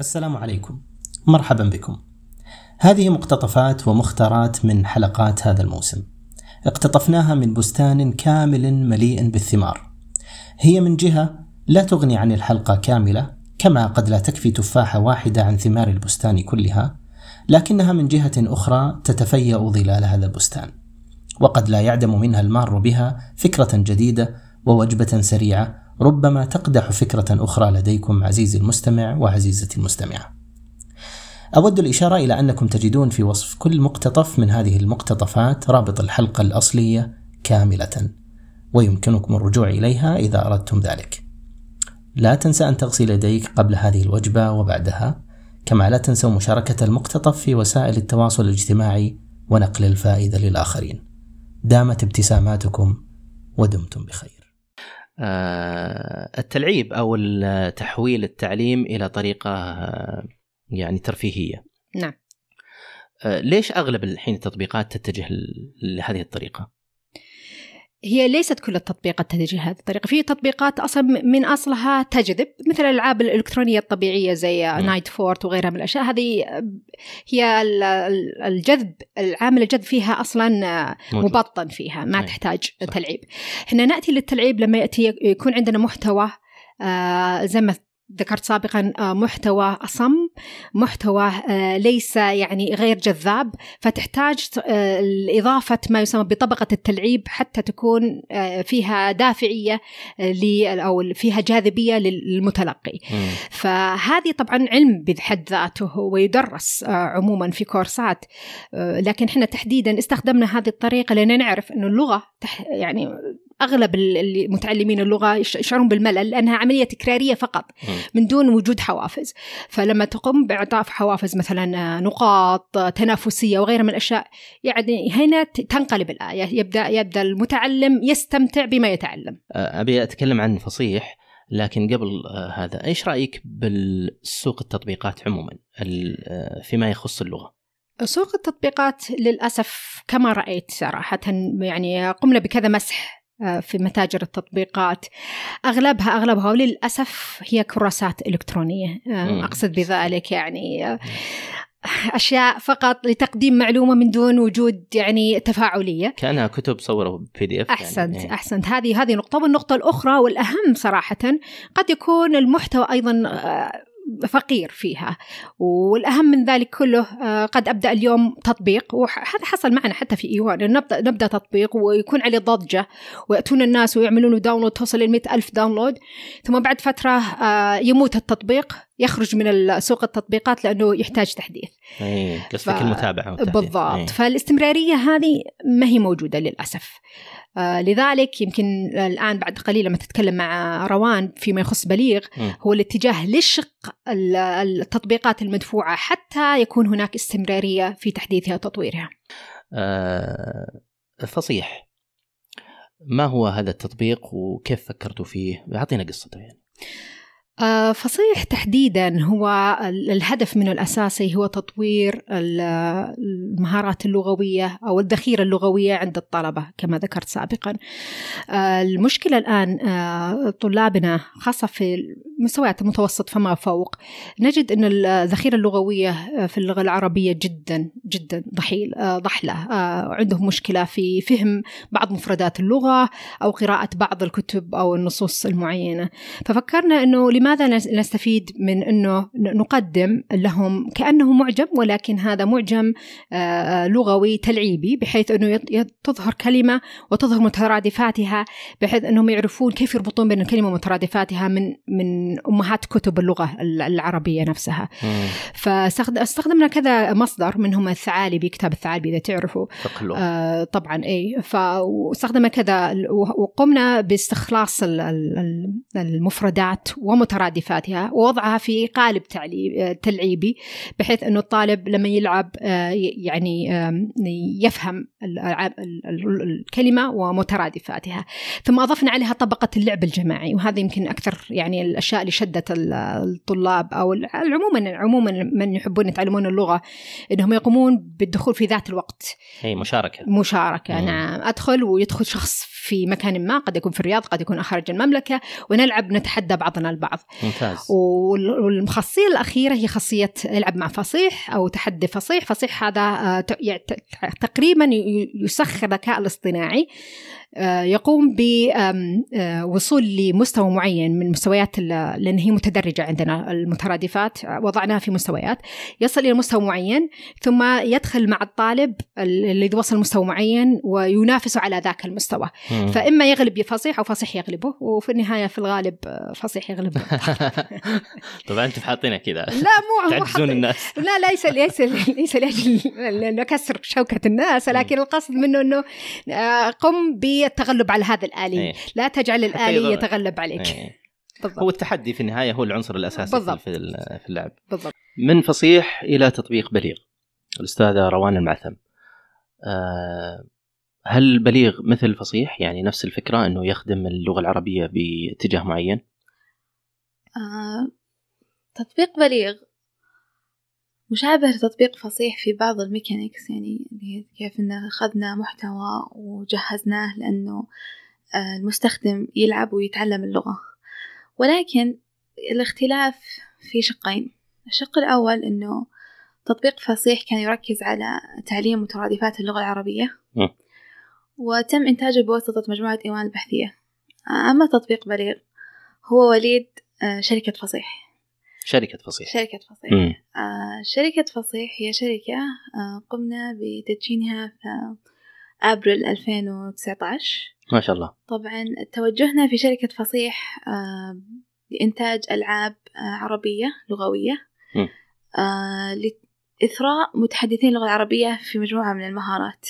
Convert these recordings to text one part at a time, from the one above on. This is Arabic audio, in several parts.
السلام عليكم. مرحبا بكم. هذه مقتطفات ومختارات من حلقات هذا الموسم. اقتطفناها من بستان كامل مليء بالثمار. هي من جهة لا تغني عن الحلقة كاملة كما قد لا تكفي تفاحة واحدة عن ثمار البستان كلها لكنها من جهة أخرى تتفيأ ظلال هذا البستان. وقد لا يعدم منها المار بها فكرة جديدة ووجبة سريعة ربما تقدح فكرة أخرى لديكم عزيزي المستمع وعزيزتي المستمعة. أود الإشارة إلى أنكم تجدون في وصف كل مقتطف من هذه المقتطفات رابط الحلقة الأصلية كاملة، ويمكنكم الرجوع إليها إذا أردتم ذلك. لا تنسى أن تغسل يديك قبل هذه الوجبة وبعدها، كما لا تنسوا مشاركة المقتطف في وسائل التواصل الاجتماعي ونقل الفائدة للآخرين. دامت ابتساماتكم ودمتم بخير. آه، التلعيب أو تحويل التعليم إلى طريقة آه، يعني ترفيهية. نعم. آه، ليش أغلب الحين التطبيقات تتجه لهذه الطريقة؟ هي ليست كل التطبيقات تتجه هذه الطريقة. في تطبيقات أصلا من أصلها تجذب مثل الألعاب الإلكترونية الطبيعية زي نايت فورت وغيرها من الأشياء. هذه هي الجذب العامل الجذب فيها موجود. مبطن فيها ما تحتاج صح. تلعيب. إحنا نأتي للتلعيب لما يأتي يكون عندنا محتوى آه زي ما ذكرت سابقا آه، محتوى أصم محتوى آه، ليس يعني غير جذاب فتحتاج آه، إضافة ما يسمى بطبقة التلعيب حتى تكون فيها دافعية أو فيها جاذبية للمتلقي. فهذه طبعا علم بحد ذاته ويدرس عموما في كورسات. لكن إحنا تحديدا استخدمنا هذه الطريقة لأن نعرف أن اللغة يعني أغلب المتعلمين اللغة يشعرون بالملل لأنها عملية تكرارية فقط من دون وجود حوافز. فلما تقوم باعطاء حوافز مثلا نقاط تنافسية وغيرها من الأشياء يعني هنا تنقلب الآية. يبدا يبدأ المتعلم يستمتع بما يتعلم. أبي أتكلم عن فصيح لكن قبل هذا إيش رأيك بالسوق التطبيقات عموما؟ فيما يخص اللغة. سوق التطبيقات للأسف كما رأيت صراحة يعني قمنا بكذا مسح آه، في متاجر التطبيقات. أغلبها أغلبها وللأسف هي كراسات إلكترونية. آه، أقصد بذلك يعني آه، أشياء فقط لتقديم معلومة من دون وجود يعني تفاعلية. كأنها كتب صوروا بي دي اف أحسنت يعني. أحسنت. هذه هذه نقطة. والنقطة الأخرى والأهم صراحة قد يكون المحتوى أيضا فقير فيها. والأهم من ذلك كله آه، قد أبدأ اليوم تطبيق وهذا حصل معنا حتى في إيوان نبدأ, نبدأ تطبيق ويكون عليه ضجة ويأتون الناس ويعملون download توصل ل ألف download ثم بعد فترة آه، يموت التطبيق. يخرج من سوق التطبيقات لأنه يحتاج تحديث. اي قصدك ف... المتابعة بالضبط أي. فالاستمرارية هذه ما هي موجودة للأسف. آه لذلك يمكن الآن بعد قليل لما تتكلم مع روان فيما يخص بليغ هو الاتجاه لشق التطبيقات المدفوعة حتى يكون هناك استمرارية في تحديثها وتطويرها آه فصيح ما هو هذا التطبيق وكيف فكرتوا فيه؟ أعطينا قصته يعني فصيح تحديدا هو الهدف منه الأساسي هو تطوير المهارات اللغوية أو الذخيرة اللغوية عند الطلبة كما ذكرت سابقا. آه، المشكلة الآن آه، طلابنا خاصة في مستويات المتوسط فما فوق نجد إن الذخيرة اللغوية في اللغة العربية جدا جدا ضحيل ضحلة عندهم مشكلة في فهم بعض مفردات اللغة أو قراءة بعض الكتب أو النصوص المعينة ففكرنا إنه لماذا نستفيد من أنه نقدم لهم كأنه معجم ولكن هذا معجم آه، آه، لغوي تلعيبي بحيث أنه تظهر كلمة وتظهر مترادفاتها بحيث أنهم يعرفون كيف يربطون بين الكلمة ومترادفاتها من من أمهات كتب اللغة العربية نفسها. فاستخدمنا كذا مصدر منهم الثعالبي كتاب الثعالبي إذا تعرفوا آه طبعا أي. فاستخدمنا كذا وقمنا باستخلاص المفردات ومترادفاتها مترادفاتها ووضعها في قالب تلعيبي بحيث أنه الطالب لما يلعب آه، يعني يفهم الكلمة ومترادفاتها. ثم أضفنا عليها طبقة اللعب الجماعي وهذا يمكن أكثر يعني الأشياء اللي شدت الطلاب أو عموما عموما من يحبون يتعلمون اللغة أنهم يقومون بالدخول في ذات الوقت. أي مشاركة. مشاركة مم. نعم. أدخل ويدخل شخص في مكان ما قد يكون في الرياض قد يكون خارج المملكة ونلعب نتحدى بعضنا البعض. ممتاز. والخاصية الأخيرة هي خاصية العب مع فصيح أو تحدي فصيح. فصيح هذا آه، تقريبا يسخر الذكاء الاصطناعي. يقوم بوصول آه، لمستوى معين من مستويات لأن هي متدرجة عندنا المترادفات وضعناها في مستويات. يصل إلى مستوى معين ثم يدخل مع الطالب اللي وصل مستوى معين وينافسه على ذاك المستوى. مم. فإما يغلب فصيح أو فصيح يغلبه وفي النهاية في الغالب آه، فصيح يغلبه. طبعا أنتم حاطينها كذا. لا مو تعجزون الناس. لا ليس ليس ليس لأجل نكسر شوكة الناس لكن القصد منه أنه قم ب التغلب على هذه الآلية إيه. لا تجعل الآلية يتغلب عليك إيه. بالضبط. هو التحدي في النهاية هو العنصر الأساسي بالضبط. في في اللعب بالضبط. من فصيح إلى تطبيق بليغ الأستاذة روان المعثم أه هل بليغ مثل فصيح يعني نفس الفكرة أنه يخدم اللغة العربية باتجاه معين؟ آه تطبيق بليغ مشابه لتطبيق فصيح في بعض الميكانيكس يعني كيف إن أخذنا محتوى وجهزناه لأنه آه، المستخدم يلعب ويتعلم اللغة. ولكن الاختلاف في شقين. الشق الأول إنه تطبيق فصيح كان يركز على تعليم مترادفات اللغة العربية. وتم إنتاجه بواسطة مجموعة إيوان البحثية. أما تطبيق بليغ هو وليد آه، شركة فصيح. شركة فصيح. شركة فصيح. آه شركة فصيح هي شركة آه قمنا بتدشينها في أبريل 2019 ما شاء الله. طبعا توجهنا في شركة فصيح آه لإنتاج ألعاب آه عربية لغوية. آه لإثراء متحدثين اللغة العربية في مجموعة من المهارات.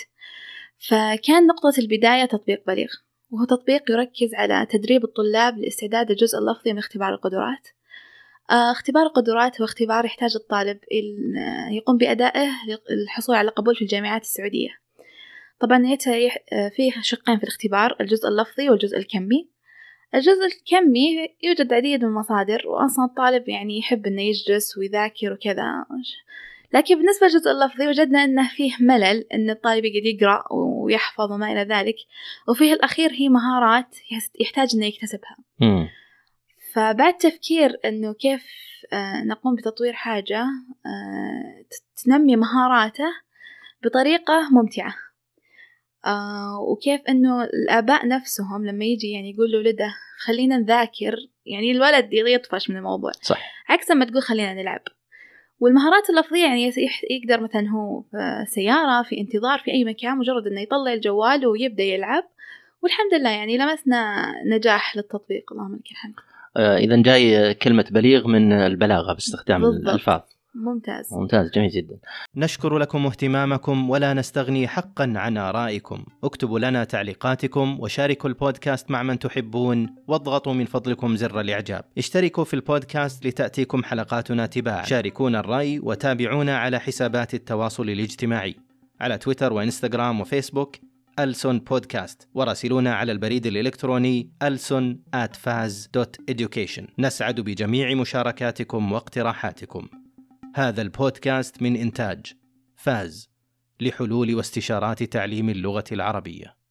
فكان نقطة البداية تطبيق بليغ وهو تطبيق يركز على تدريب الطلاب لاستعداد الجزء اللفظي من اختبار القدرات. اختبار القدرات هو اختبار يحتاج الطالب يقوم بأدائه للحصول على قبول في الجامعات السعودية. طبعا آه، فيه شقين في الاختبار الجزء اللفظي والجزء الكمي. الجزء الكمي يوجد عديد من المصادر وأصلا الطالب يعني يحب إنه يجلس ويذاكر وكذا. لكن بالنسبة للجزء اللفظي وجدنا أنه فيه ملل أن الطالب يقعد يقرأ ويحفظ وما إلى ذلك. وفيه الأخير هي مهارات يحتاج أنه يكتسبها. فبعد تفكير إنه كيف آه، نقوم بتطوير حاجة آه، تنمي مهاراته بطريقة ممتعة. آه، وكيف إنه الآباء نفسهم لما يجي يعني يقول لولده خلينا نذاكر يعني الولد يطفش من الموضوع. صح. عكس ما تقول خلينا نلعب. والمهارات اللفظية يعني يقدر مثلا هو في سيارة في انتظار في أي مكان مجرد إنه يطلع الجوال ويبدأ يلعب. والحمد لله يعني لمسنا نجاح للتطبيق. اللهم لك الحمد. إذا جاي كلمة بليغ من البلاغة باستخدام بالضبط. الألفاظ. ممتاز. ممتاز جميل جدا. نشكر لكم اهتمامكم ولا نستغني حقا عن آرائكم. اكتبوا لنا تعليقاتكم وشاركوا البودكاست مع من تحبون. واضغطوا من فضلكم زر الإعجاب. اشتركوا في البودكاست لتأتيكم حلقاتنا تباعا. شاركونا الرأي وتابعونا على حسابات التواصل الاجتماعي. على تويتر وإنستغرام وفيسبوك ألسون بودكاست. وراسلونا على البريد الإلكتروني ألسون education. نسعد بجميع مشاركاتكم واقتراحاتكم. هذا البودكاست من إنتاج فاز لحلول واستشارات تعليم اللغة العربية.